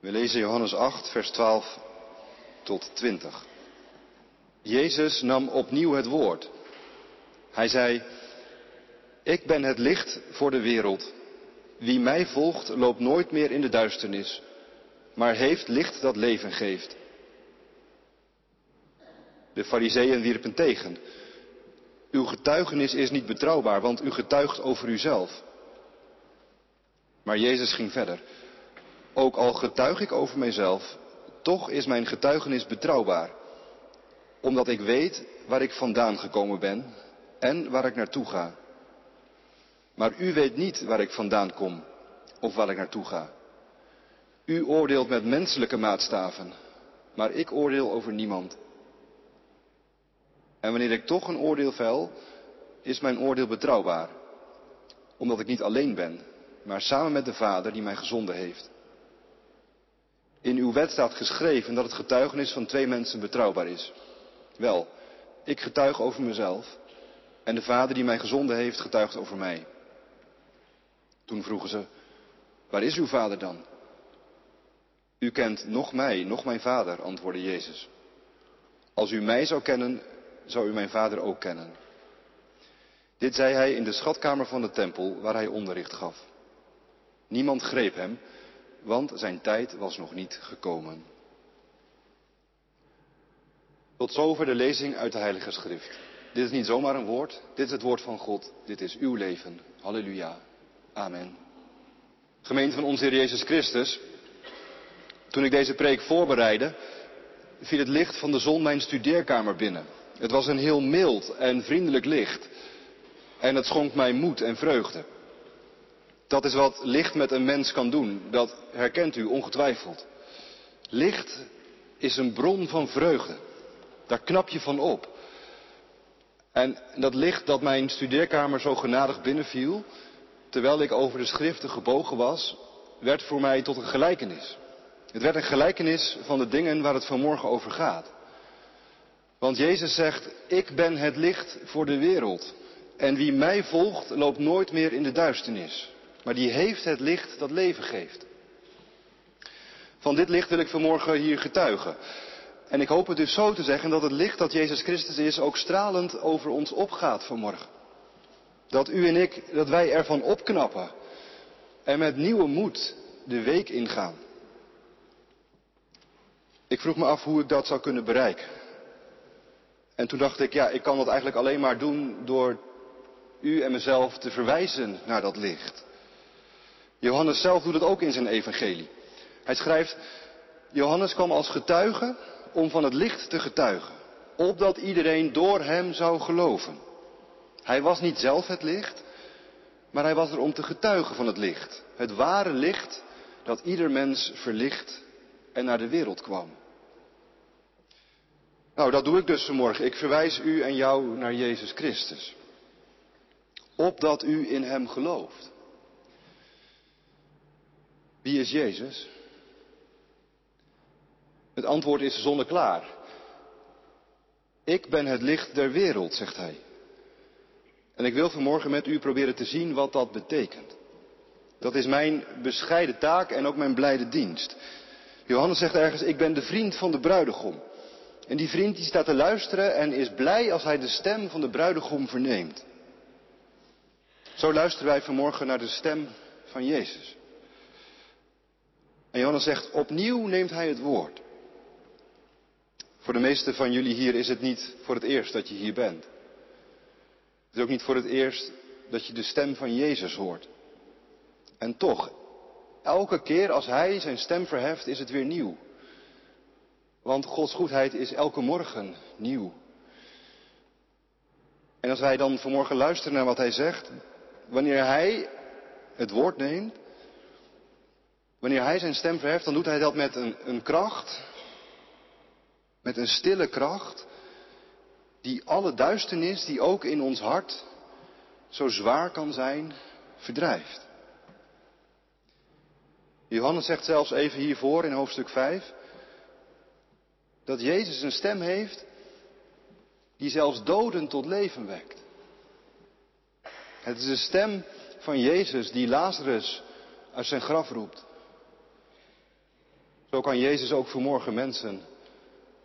We lezen Johannes 8, vers 12 tot 20. Jezus nam opnieuw het woord. Hij zei, ik ben het licht voor de wereld. Wie mij volgt loopt nooit meer in de duisternis, maar heeft licht dat leven geeft. De fariseeën wierpen tegen. Uw getuigenis is niet betrouwbaar, want u getuigt over uzelf. Maar Jezus ging verder. Ook al getuig ik over mijzelf, toch is mijn getuigenis betrouwbaar. Omdat ik weet waar ik vandaan gekomen ben en waar ik naartoe ga. Maar u weet niet waar ik vandaan kom of waar ik naartoe ga. U oordeelt met menselijke maatstaven, maar ik oordeel over niemand. En wanneer ik toch een oordeel vel, is mijn oordeel betrouwbaar. Omdat ik niet alleen ben, maar samen met de Vader die mij gezonden heeft. In uw wet staat geschreven dat het getuigenis van twee mensen betrouwbaar is. Wel, ik getuig over mezelf en de Vader die mij gezonden heeft getuigt over mij. Toen vroegen ze, waar is uw Vader dan? U kent nog mij, nog mijn Vader, antwoordde Jezus. Als u mij zou kennen, zou u mijn Vader ook kennen. Dit zei hij in de schatkamer van de tempel waar hij onderricht gaf. Niemand greep hem, want zijn tijd was nog niet gekomen. Tot zover de lezing uit de Heilige Schrift. Dit is niet zomaar een woord, dit is het woord van God, dit is uw leven. Halleluja. Amen. Gemeente van onze Heer Jezus Christus, toen ik deze preek voorbereidde, viel het licht van de zon mijn studeerkamer binnen. Het was een heel mild en vriendelijk licht. En het schonk mij moed en vreugde. Dat is wat licht met een mens kan doen. Dat herkent u ongetwijfeld. Licht is een bron van vreugde. Daar knap je van op. En dat licht dat mijn studeerkamer zo genadig binnenviel, terwijl ik over de schriften gebogen was, werd voor mij tot een gelijkenis. Het werd een gelijkenis van de dingen waar het vanmorgen over gaat. Want Jezus zegt, ik ben het licht voor de wereld. En wie mij volgt, loopt nooit meer in de duisternis. Maar die heeft het licht dat leven geeft. Van dit licht wil ik vanmorgen hier getuigen. En ik hoop het dus zo te zeggen dat het licht dat Jezus Christus is ook stralend over ons opgaat vanmorgen. Dat u en ik, dat wij ervan opknappen en met nieuwe moed de week ingaan. Ik vroeg me af hoe ik dat zou kunnen bereiken. En toen dacht ik, ja, ik kan dat eigenlijk alleen maar doen door u en mezelf te verwijzen naar dat licht. Johannes zelf doet het ook in zijn evangelie. Hij schrijft, Johannes kwam als getuige om van het licht te getuigen, opdat iedereen door hem zou geloven. Hij was niet zelf het licht, maar hij was er om te getuigen van het licht. Het ware licht dat ieder mens verlicht en naar de wereld kwam. Nou, dat doe ik dus vanmorgen. Ik verwijs u en jou naar Jezus Christus. Opdat u in Hem gelooft. Wie is Jezus? Het antwoord is zonneklaar. Ik ben het licht der wereld, zegt hij. En ik wil vanmorgen met u proberen te zien wat dat betekent. Dat is mijn bescheiden taak en ook mijn blijde dienst. Johannes zegt ergens, ik ben de vriend van de bruidegom. En die vriend die staat te luisteren en is blij als hij de stem van de bruidegom verneemt. Zo luisteren wij vanmorgen naar de stem van Jezus. En Johannes zegt, opnieuw neemt hij het woord. Voor de meeste van jullie hier is het niet voor het eerst dat je hier bent. Het is ook niet voor het eerst dat je de stem van Jezus hoort. En toch, elke keer als Hij zijn stem verheft, is het weer nieuw. Want Gods goedheid is elke morgen nieuw. En als wij dan vanmorgen luisteren naar wat Hij zegt, wanneer Hij het woord neemt, wanneer Hij zijn stem verheft, dan doet Hij dat met een, een kracht, met een stille kracht, die alle duisternis die ook in ons hart zo zwaar kan zijn, verdrijft. Johannes zegt zelfs even hiervoor in hoofdstuk 5 dat Jezus een stem heeft die zelfs doden tot leven wekt. Het is de stem van Jezus die Lazarus uit zijn graf roept. Zo kan Jezus ook vanmorgen mensen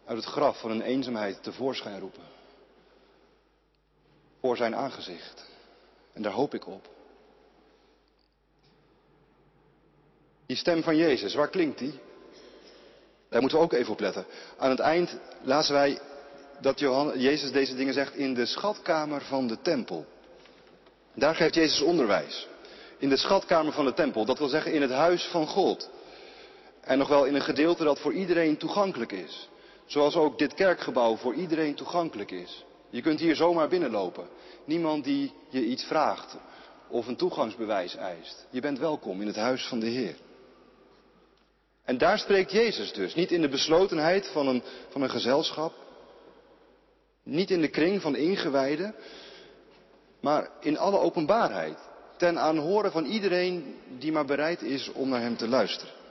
uit het graf van hun eenzaamheid tevoorschijn roepen. Voor zijn aangezicht. En daar hoop ik op. Die stem van Jezus, waar klinkt die? Daar moeten we ook even op letten. Aan het eind lazen wij dat Jezus deze dingen zegt in de schatkamer van de tempel. Daar geeft Jezus onderwijs. In de schatkamer van de tempel, dat wil zeggen in het huis van God. En nog wel in een gedeelte dat voor iedereen toegankelijk is. Zoals ook dit kerkgebouw voor iedereen toegankelijk is. Je kunt hier zomaar binnenlopen. Niemand die je iets vraagt of een toegangsbewijs eist. Je bent welkom in het huis van de Heer. En daar spreekt Jezus dus. Niet in de beslotenheid van een, van een gezelschap. Niet in de kring van ingewijden. Maar in alle openbaarheid. Ten aanhoren van iedereen die maar bereid is om naar hem te luisteren.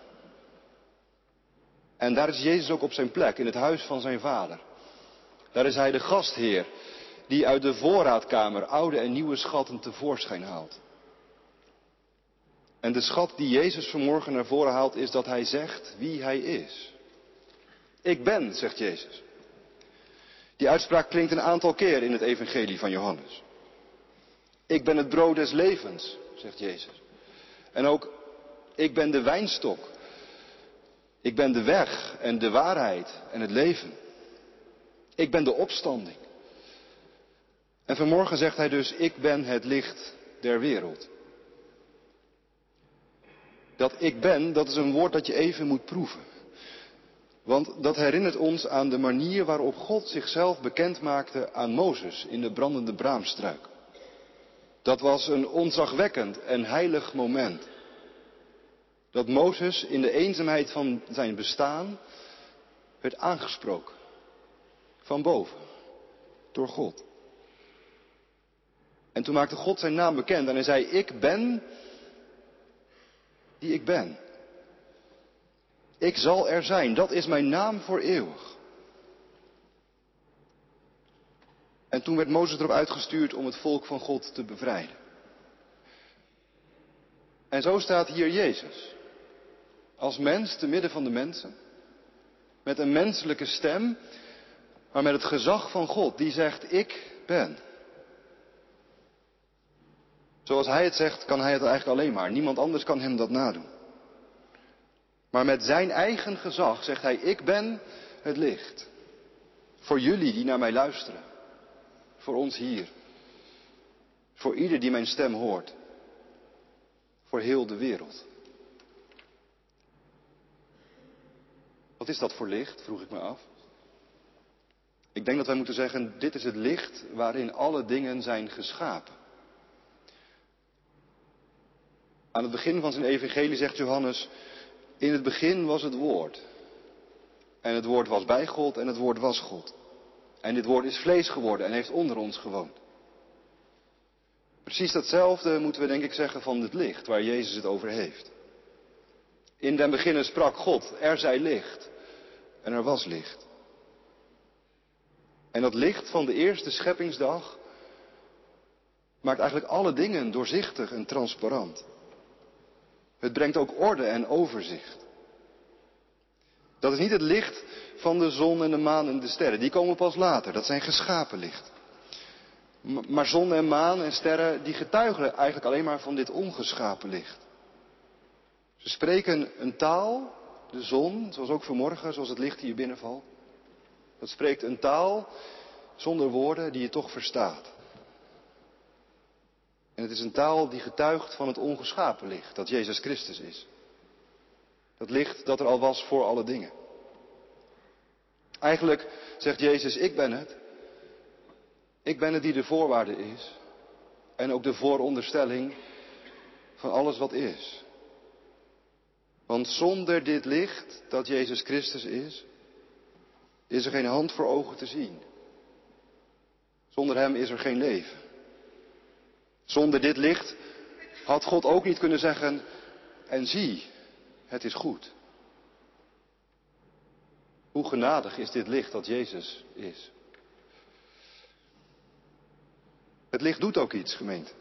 En daar is Jezus ook op zijn plek, in het huis van zijn vader. Daar is hij de gastheer, die uit de voorraadkamer oude en nieuwe schatten tevoorschijn haalt. En de schat die Jezus vanmorgen naar voren haalt is dat hij zegt wie hij is. Ik ben, zegt Jezus. Die uitspraak klinkt een aantal keer in het evangelie van Johannes. Ik ben het brood des levens, zegt Jezus. En ook, ik ben de wijnstok. Ik ben de weg en de waarheid en het leven. Ik ben de opstanding. En vanmorgen zegt hij dus, ik ben het licht der wereld. Dat ik ben, dat is een woord dat je even moet proeven. Want dat herinnert ons aan de manier waarop God zichzelf bekend maakte aan Mozes in de brandende braamstruik. Dat was een ontzagwekkend en heilig moment. Dat Mozes in de eenzaamheid van zijn bestaan werd aangesproken. Van boven. Door God. En toen maakte God zijn naam bekend en hij zei, ik ben die ik ben. Ik zal er zijn, dat is mijn naam voor eeuwig. En toen werd Mozes erop uitgestuurd om het volk van God te bevrijden. En zo staat hier Jezus. Als mens te midden van de mensen. Met een menselijke stem, maar met het gezag van God die zegt, ik ben. Zoals hij het zegt, kan hij het eigenlijk alleen maar. Niemand anders kan hem dat nadoen. Maar met zijn eigen gezag zegt hij, ik ben het licht. Voor jullie die naar mij luisteren. Voor ons hier. Voor ieder die mijn stem hoort. Voor heel de wereld. Wat is dat voor licht, vroeg ik me af. Ik denk dat wij moeten zeggen, dit is het licht waarin alle dingen zijn geschapen. Aan het begin van zijn evangelie zegt Johannes, in het begin was het woord. En het woord was bij God en het woord was God. En dit woord is vlees geworden en heeft onder ons gewoond. Precies datzelfde moeten we denk ik zeggen van het licht waar Jezus het over heeft. In den beginnen sprak God, er zij licht. En er was licht. En dat licht van de eerste scheppingsdag maakt eigenlijk alle dingen doorzichtig en transparant. Het brengt ook orde en overzicht. Dat is niet het licht van de zon en de maan en de sterren. Die komen pas later. Dat zijn geschapen licht. Maar zon en maan en sterren, die getuigen eigenlijk alleen maar van dit ongeschapen licht. Ze spreken een taal, de zon, zoals ook vanmorgen, zoals het licht hier binnenvalt. Dat spreekt een taal zonder woorden die je toch verstaat. En het is een taal die getuigt van het ongeschapen licht, dat Jezus Christus is. Dat licht dat er al was voor alle dingen. Eigenlijk zegt Jezus, ik ben het. Ik ben het die de voorwaarde is. En ook de vooronderstelling van alles wat is. Want zonder dit licht dat Jezus Christus is, is er geen hand voor ogen te zien. Zonder Hem is er geen leven. Zonder dit licht had God ook niet kunnen zeggen, en zie, het is goed. Hoe genadig is dit licht dat Jezus is. Het licht doet ook iets, gemeente.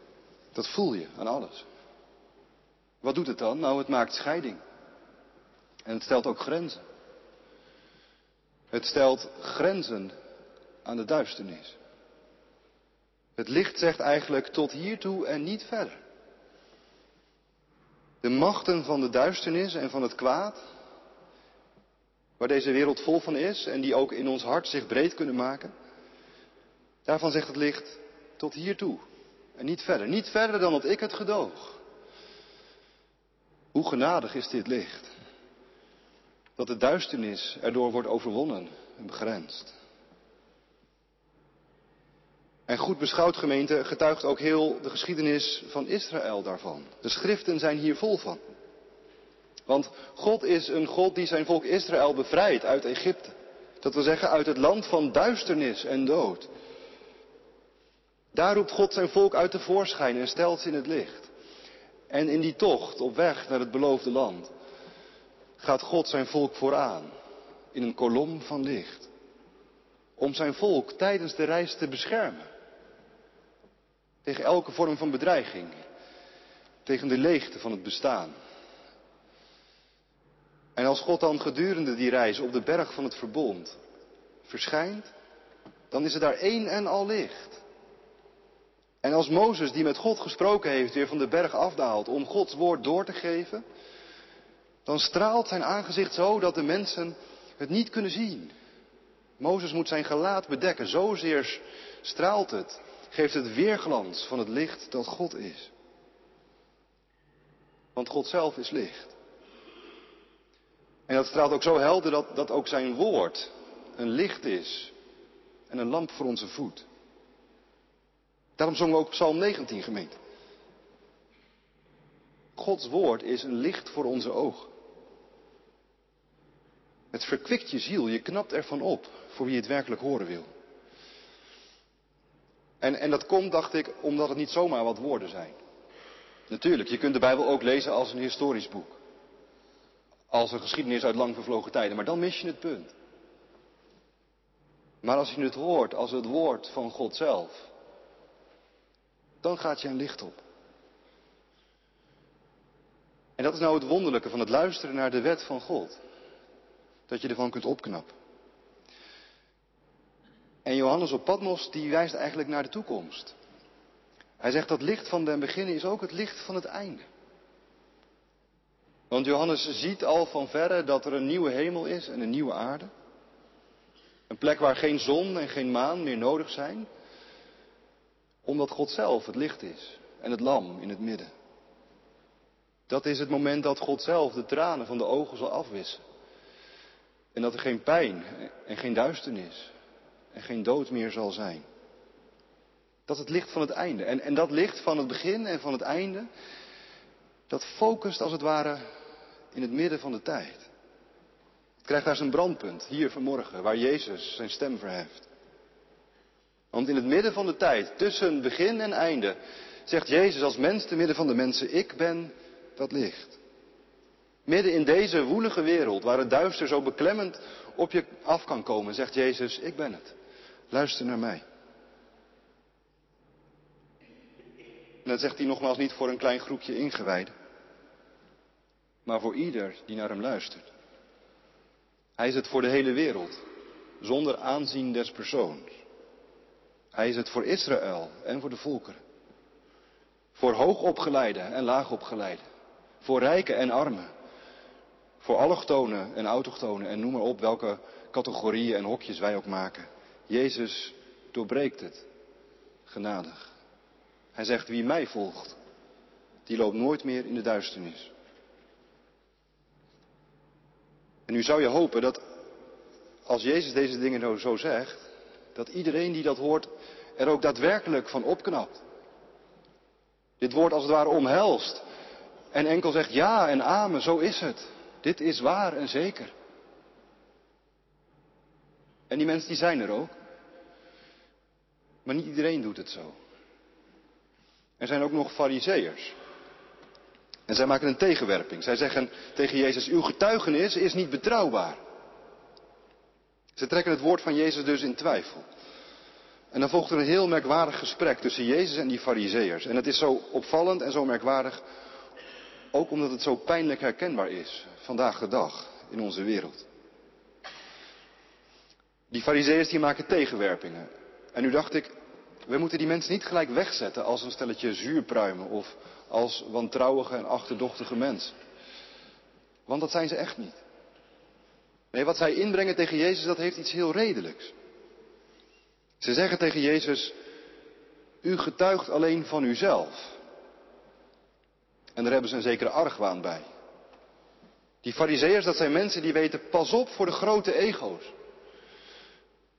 Dat voel je aan alles. Wat doet het dan? Nou, het maakt scheiding. En het stelt ook grenzen. Het stelt grenzen aan de duisternis. Het licht zegt eigenlijk tot hiertoe en niet verder. De machten van de duisternis en van het kwaad, waar deze wereld vol van is en die ook in ons hart zich breed kunnen maken, daarvan zegt het licht tot hiertoe en niet verder. Niet verder dan dat ik het gedoog. Hoe genadig is dit licht? Dat de duisternis erdoor wordt overwonnen en begrensd. En goed beschouwd gemeente getuigt ook heel de geschiedenis van Israël daarvan. De schriften zijn hier vol van. Want God is een God die zijn volk Israël bevrijdt uit Egypte. Dat wil zeggen uit het land van duisternis en dood. Daar roept God zijn volk uit de voorschijn en stelt ze in het licht. En in die tocht op weg naar het beloofde land gaat God zijn volk vooraan in een kolom van licht. Om zijn volk tijdens de reis te beschermen. Tegen elke vorm van bedreiging. Tegen de leegte van het bestaan. En als God dan gedurende die reis op de berg van het verbond verschijnt, dan is er daar één en al licht. En als Mozes, die met God gesproken heeft, weer van de berg afdaalt om Gods woord door te geven, dan straalt zijn aangezicht zo dat de mensen het niet kunnen zien. Mozes moet zijn gelaat bedekken, zozeer straalt het, geeft het weerglans van het licht dat God is. Want God zelf is licht. En dat straalt ook zo helder dat, dat ook zijn woord een licht is en een lamp voor onze voet. Daarom zongen we ook Psalm 19 gemeente. Gods woord is een licht voor onze ogen. Het verkwikt je ziel, je knapt ervan op voor wie het werkelijk horen wil. En, en dat komt, dacht ik, omdat het niet zomaar wat woorden zijn. Natuurlijk, je kunt de Bijbel ook lezen als een historisch boek. Als een geschiedenis uit lang vervlogen tijden, maar dan mis je het punt. Maar als je het hoort als het woord van God zelf, dan gaat je een licht op. En dat is nou het wonderlijke van het luisteren naar de wet van God. Dat je ervan kunt opknappen. En Johannes op Patmos, die wijst eigenlijk naar de toekomst. Hij zegt dat licht van den beginnen is ook het licht van het einde. Want Johannes ziet al van verre dat er een nieuwe hemel is en een nieuwe aarde. Een plek waar geen zon en geen maan meer nodig zijn. Omdat God zelf het licht is en het lam in het midden. Dat is het moment dat God zelf de tranen van de ogen zal afwissen. En dat er geen pijn en geen duisternis en geen dood meer zal zijn. Dat het licht van het einde. En, en dat licht van het begin en van het einde, dat focust als het ware in het midden van de tijd. Het krijgt daar zijn brandpunt, hier vanmorgen, waar Jezus zijn stem verheft. Want in het midden van de tijd, tussen begin en einde, zegt Jezus als mens te midden van de mensen, ik ben dat licht. Midden in deze woelige wereld, waar het duister zo beklemmend op je af kan komen, zegt Jezus, ik ben het. Luister naar mij. En dat zegt hij nogmaals niet voor een klein groepje ingewijden, maar voor ieder die naar hem luistert. Hij is het voor de hele wereld, zonder aanzien des persoons. Hij is het voor Israël en voor de volkeren. Voor hoogopgeleiden en laagopgeleiden. Voor rijken en armen. Voor allochtonen en autochtonen en noem maar op welke categorieën en hokjes wij ook maken. Jezus doorbreekt het. Genadig. Hij zegt, wie mij volgt, die loopt nooit meer in de duisternis. En nu zou je hopen dat als Jezus deze dingen nou zo zegt, dat iedereen die dat hoort er ook daadwerkelijk van opknapt. Dit woord als het ware omhelst en enkel zegt ja en amen, zo is het. Dit is waar en zeker. En die mensen die zijn er ook. Maar niet iedereen doet het zo. Er zijn ook nog fariseërs. En zij maken een tegenwerping. Zij zeggen tegen Jezus, uw getuigenis is niet betrouwbaar. Ze trekken het woord van Jezus dus in twijfel. En dan volgt er een heel merkwaardig gesprek tussen Jezus en die fariseërs. En het is zo opvallend en zo merkwaardig, ook omdat het zo pijnlijk herkenbaar is, vandaag de dag. in onze wereld. Die fariseeërs die maken tegenwerpingen. En nu dacht ik, we moeten die mensen niet gelijk wegzetten als een stelletje zuurpruimen of als wantrouwige en achterdochtige mensen. Want dat zijn ze echt niet. Nee, wat zij inbrengen tegen Jezus, dat heeft iets heel redelijks. Ze zeggen tegen Jezus, u getuigt alleen van uzelf. En daar hebben ze een zekere argwaan bij. Die fariseërs, dat zijn mensen die weten, pas op voor de grote ego's.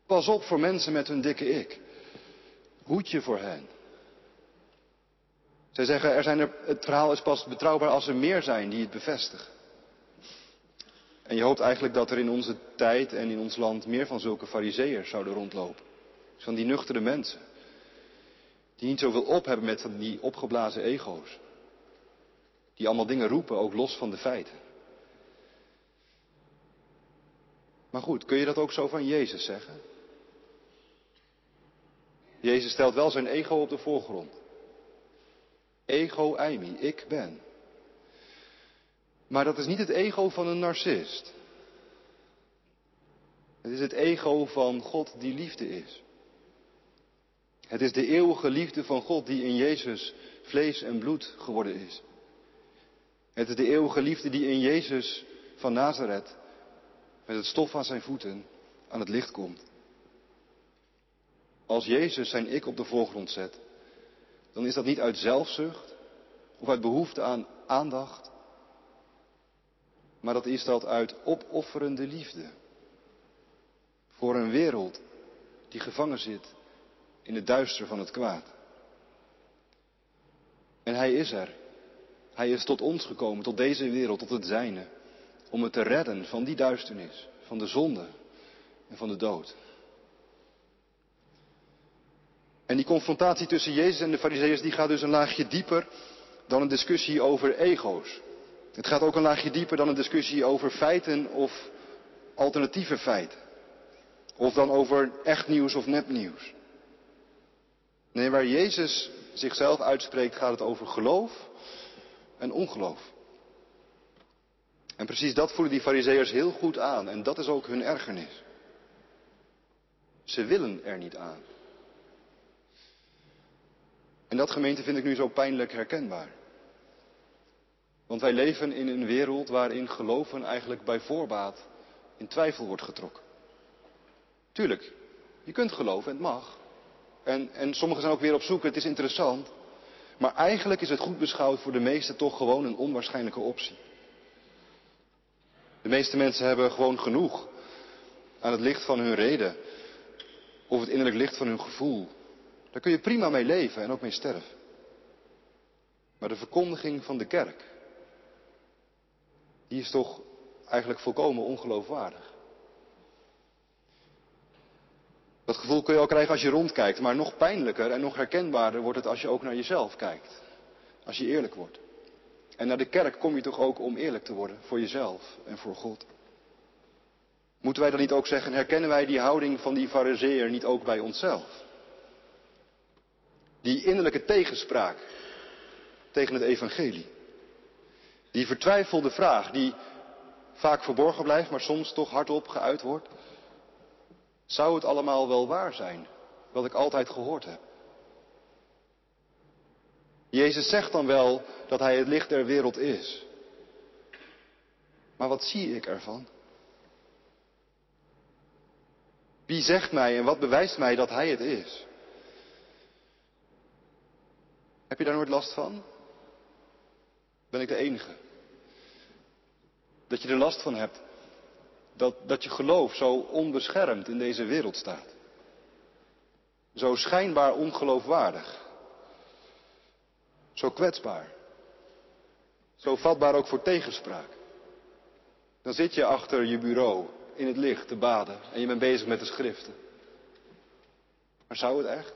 Pas op voor mensen met hun dikke ik. Hoed je voor hen. Zij zeggen, er zijn er, het verhaal is pas betrouwbaar als er meer zijn die het bevestigen. En je hoopt eigenlijk dat er in onze tijd en in ons land meer van zulke fariseërs zouden rondlopen. Van die nuchtere mensen. Die niet zoveel op hebben met die opgeblazen ego's. Die allemaal dingen roepen, ook los van de feiten. Maar goed, kun je dat ook zo van Jezus zeggen? Jezus stelt wel zijn ego op de voorgrond. Ego eimi, ik ben. Maar dat is niet het ego van een narcist. Het is het ego van God die liefde is. Het is de eeuwige liefde van God die in Jezus vlees en bloed geworden is. Het is de eeuwige liefde die in Jezus van Nazareth met het stof aan zijn voeten aan het licht komt. Als Jezus zijn ik op de voorgrond zet, dan is dat niet uit zelfzucht of uit behoefte aan aandacht, maar dat is dat uit opofferende liefde voor een wereld die gevangen zit in het duister van het kwaad. En Hij is er. Hij is tot ons gekomen, tot deze wereld, tot het zijne, om het te redden van die duisternis, van de zonde en van de dood. En die confrontatie tussen Jezus en de Farizeeërs die gaat dus een laagje dieper dan een discussie over ego's. Het gaat ook een laagje dieper dan een discussie over feiten of alternatieve feiten. Of dan over echt nieuws of nepnieuws. Nee, waar Jezus zichzelf uitspreekt gaat het over geloof en ongeloof. En precies dat voelen die fariseërs heel goed aan en dat is ook hun ergernis. Ze willen er niet aan. En dat gemeente vind ik nu zo pijnlijk herkenbaar. Want wij leven in een wereld waarin geloven eigenlijk bij voorbaat in twijfel wordt getrokken. Tuurlijk, je kunt geloven en het mag. En, en sommigen zijn ook weer op zoek, het is interessant. Maar eigenlijk is het goed beschouwd voor de meesten toch gewoon een onwaarschijnlijke optie. De meeste mensen hebben gewoon genoeg aan het licht van hun reden. Of het innerlijk licht van hun gevoel. Daar kun je prima mee leven en ook mee sterven. Maar de verkondiging van de kerk, die is toch eigenlijk volkomen ongeloofwaardig. Dat gevoel kun je al krijgen als je rondkijkt, maar nog pijnlijker en nog herkenbaarder wordt het als je ook naar jezelf kijkt. Als je eerlijk wordt. En naar de kerk kom je toch ook om eerlijk te worden voor jezelf en voor God. Moeten wij dan niet ook zeggen, herkennen wij die houding van die fariseer niet ook bij onszelf? Die innerlijke tegenspraak tegen het evangelie. Die vertwijfelde vraag die vaak verborgen blijft, maar soms toch hardop geuit wordt. Zou het allemaal wel waar zijn, wat ik altijd gehoord heb? Jezus zegt dan wel dat Hij het licht der wereld is. Maar wat zie ik ervan? Wie zegt mij en wat bewijst mij dat Hij het is? Heb je daar nooit last van? Ben ik de enige? Dat je er last van hebt dat, dat je geloof zo onbeschermd in deze wereld staat. Zo schijnbaar ongeloofwaardig. Zo kwetsbaar. Zo vatbaar ook voor tegenspraak. Dan zit je achter je bureau in het licht te baden en je bent bezig met de schriften. Maar zou het echt?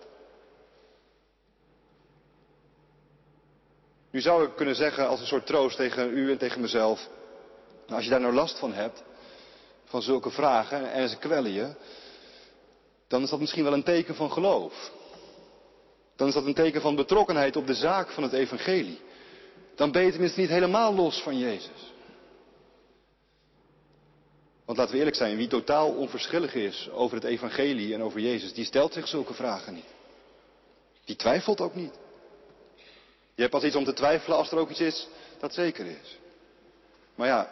Nu zou ik kunnen zeggen als een soort troost tegen u en tegen mezelf. Nou, als je daar nou last van hebt, van zulke vragen en ze kwellen je, dan is dat misschien wel een teken van geloof. Dan is dat een teken van betrokkenheid op de zaak van het evangelie. Dan ben je tenminste niet helemaal los van Jezus. Want laten we eerlijk zijn, wie totaal onverschillig is over het evangelie en over Jezus, die stelt zich zulke vragen niet. Die twijfelt ook niet. Je hebt pas iets om te twijfelen als er ook iets is dat zeker is. Maar ja,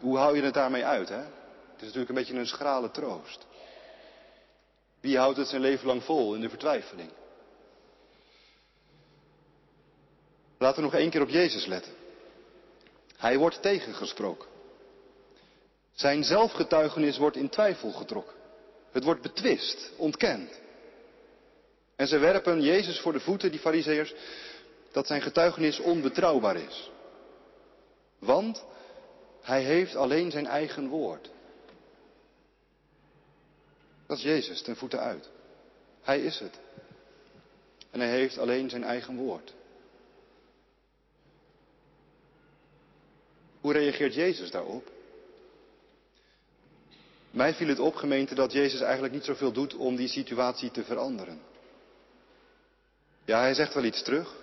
hoe hou je het daarmee uit, hè? Het is natuurlijk een beetje een schrale troost. Wie houdt het zijn leven lang vol in de vertwijfeling? Laten we nog één keer op Jezus letten. Hij wordt tegengesproken. Zijn zelfgetuigenis wordt in twijfel getrokken. Het wordt betwist, ontkend. En ze werpen Jezus voor de voeten, die fariseërs, dat zijn getuigenis onbetrouwbaar is. Want hij heeft alleen zijn eigen woord. Dat is Jezus ten voeten uit. Hij is het. En hij heeft alleen zijn eigen woord. Hoe reageert Jezus daarop? Mij viel het op, gemeente, dat Jezus eigenlijk niet zoveel doet om die situatie te veranderen. Ja, hij zegt wel iets terug,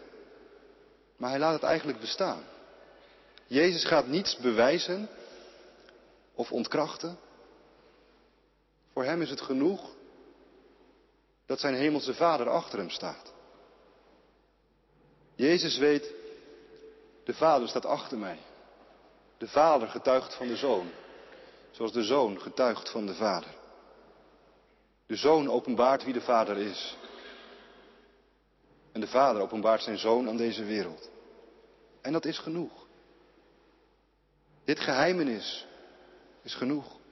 maar hij laat het eigenlijk bestaan. Jezus gaat niets bewijzen of ontkrachten. Voor hem is het genoeg dat zijn hemelse vader achter hem staat. Jezus weet, de vader staat achter mij. De vader getuigt van de zoon, zoals de zoon getuigt van de vader. De zoon openbaart wie de vader is. En de vader openbaart zijn zoon aan deze wereld. En dat is genoeg. Dit geheimenis is genoeg.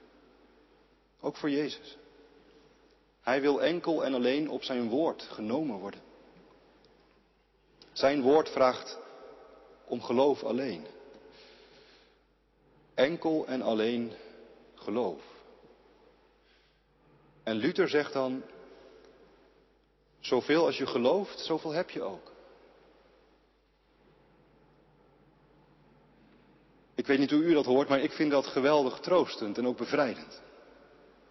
Ook voor Jezus. Hij wil enkel en alleen op zijn woord genomen worden. Zijn woord vraagt om geloof alleen. Enkel en alleen geloof. En Luther zegt dan, zoveel als je gelooft, zoveel heb je ook. Ik weet niet hoe u dat hoort, maar ik vind dat geweldig troostend en ook bevrijdend.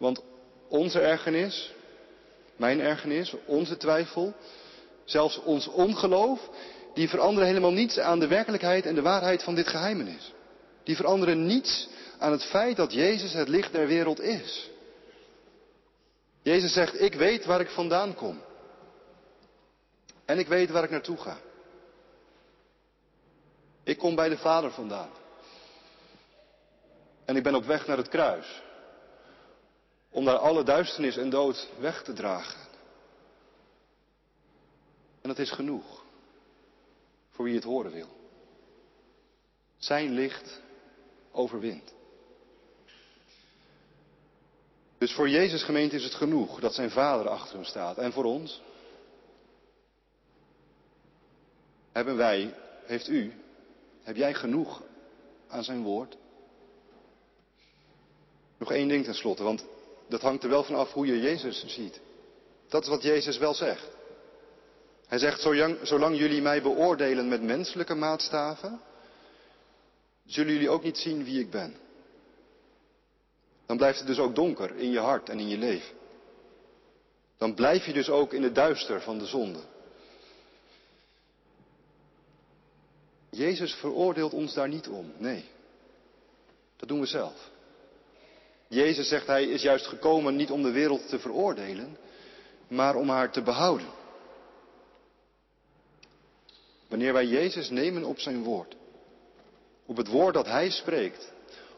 Want onze ergernis, mijn ergernis, onze twijfel, zelfs ons ongeloof, die veranderen helemaal niets aan de werkelijkheid en de waarheid van dit geheimenis. Die veranderen niets aan het feit dat Jezus het licht der wereld is. Jezus zegt, ik weet waar ik vandaan kom. En ik weet waar ik naartoe ga. Ik kom bij de Vader vandaan. En ik ben op weg naar het kruis. Om daar alle duisternis en dood weg te dragen. En dat is genoeg. Voor wie het horen wil. Zijn licht overwint. Dus voor Jezus gemeente is het genoeg dat zijn vader achter hem staat. En voor ons hebben wij, heeft u, heb jij genoeg aan zijn woord? Nog één ding tenslotte, want dat hangt er wel van af hoe je Jezus ziet. Dat is wat Jezus wel zegt. Hij zegt, zolang, zolang jullie mij beoordelen met menselijke maatstaven, zullen jullie ook niet zien wie ik ben. Dan blijft het dus ook donker in je hart en in je leven. Dan blijf je dus ook in het duister van de zonde. Jezus veroordeelt ons daar niet om, nee. Dat doen we zelf. Jezus zegt hij is juist gekomen niet om de wereld te veroordelen, maar om haar te behouden. Wanneer wij Jezus nemen op zijn woord, op het woord dat hij spreekt,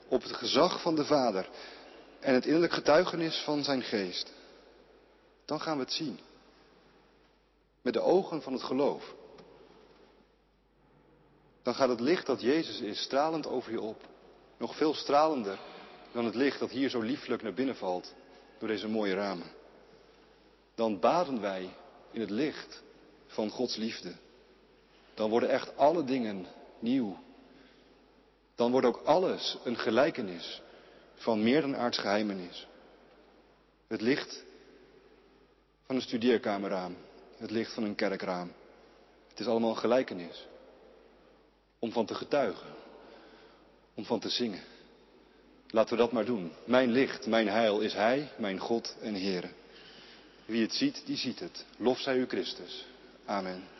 op het gezag van de Vader en het innerlijk getuigenis van zijn geest, dan gaan we het zien. Met de ogen van het geloof. Dan gaat het licht dat Jezus is stralend over je op. Nog veel stralender dan het licht dat hier zo lieflijk naar binnen valt door deze mooie ramen. Dan baden wij in het licht van Gods liefde. Dan worden echt alle dingen nieuw. Dan wordt ook alles een gelijkenis van meer dan aards geheimenis. Het licht van een studeerkamerraam, het licht van een kerkraam. Het is allemaal een gelijkenis. Om van te getuigen, om van te zingen. Laten we dat maar doen. Mijn licht, mijn heil is Hij, mijn God en Heere. Wie het ziet, die ziet het. Lof zij u Christus. Amen.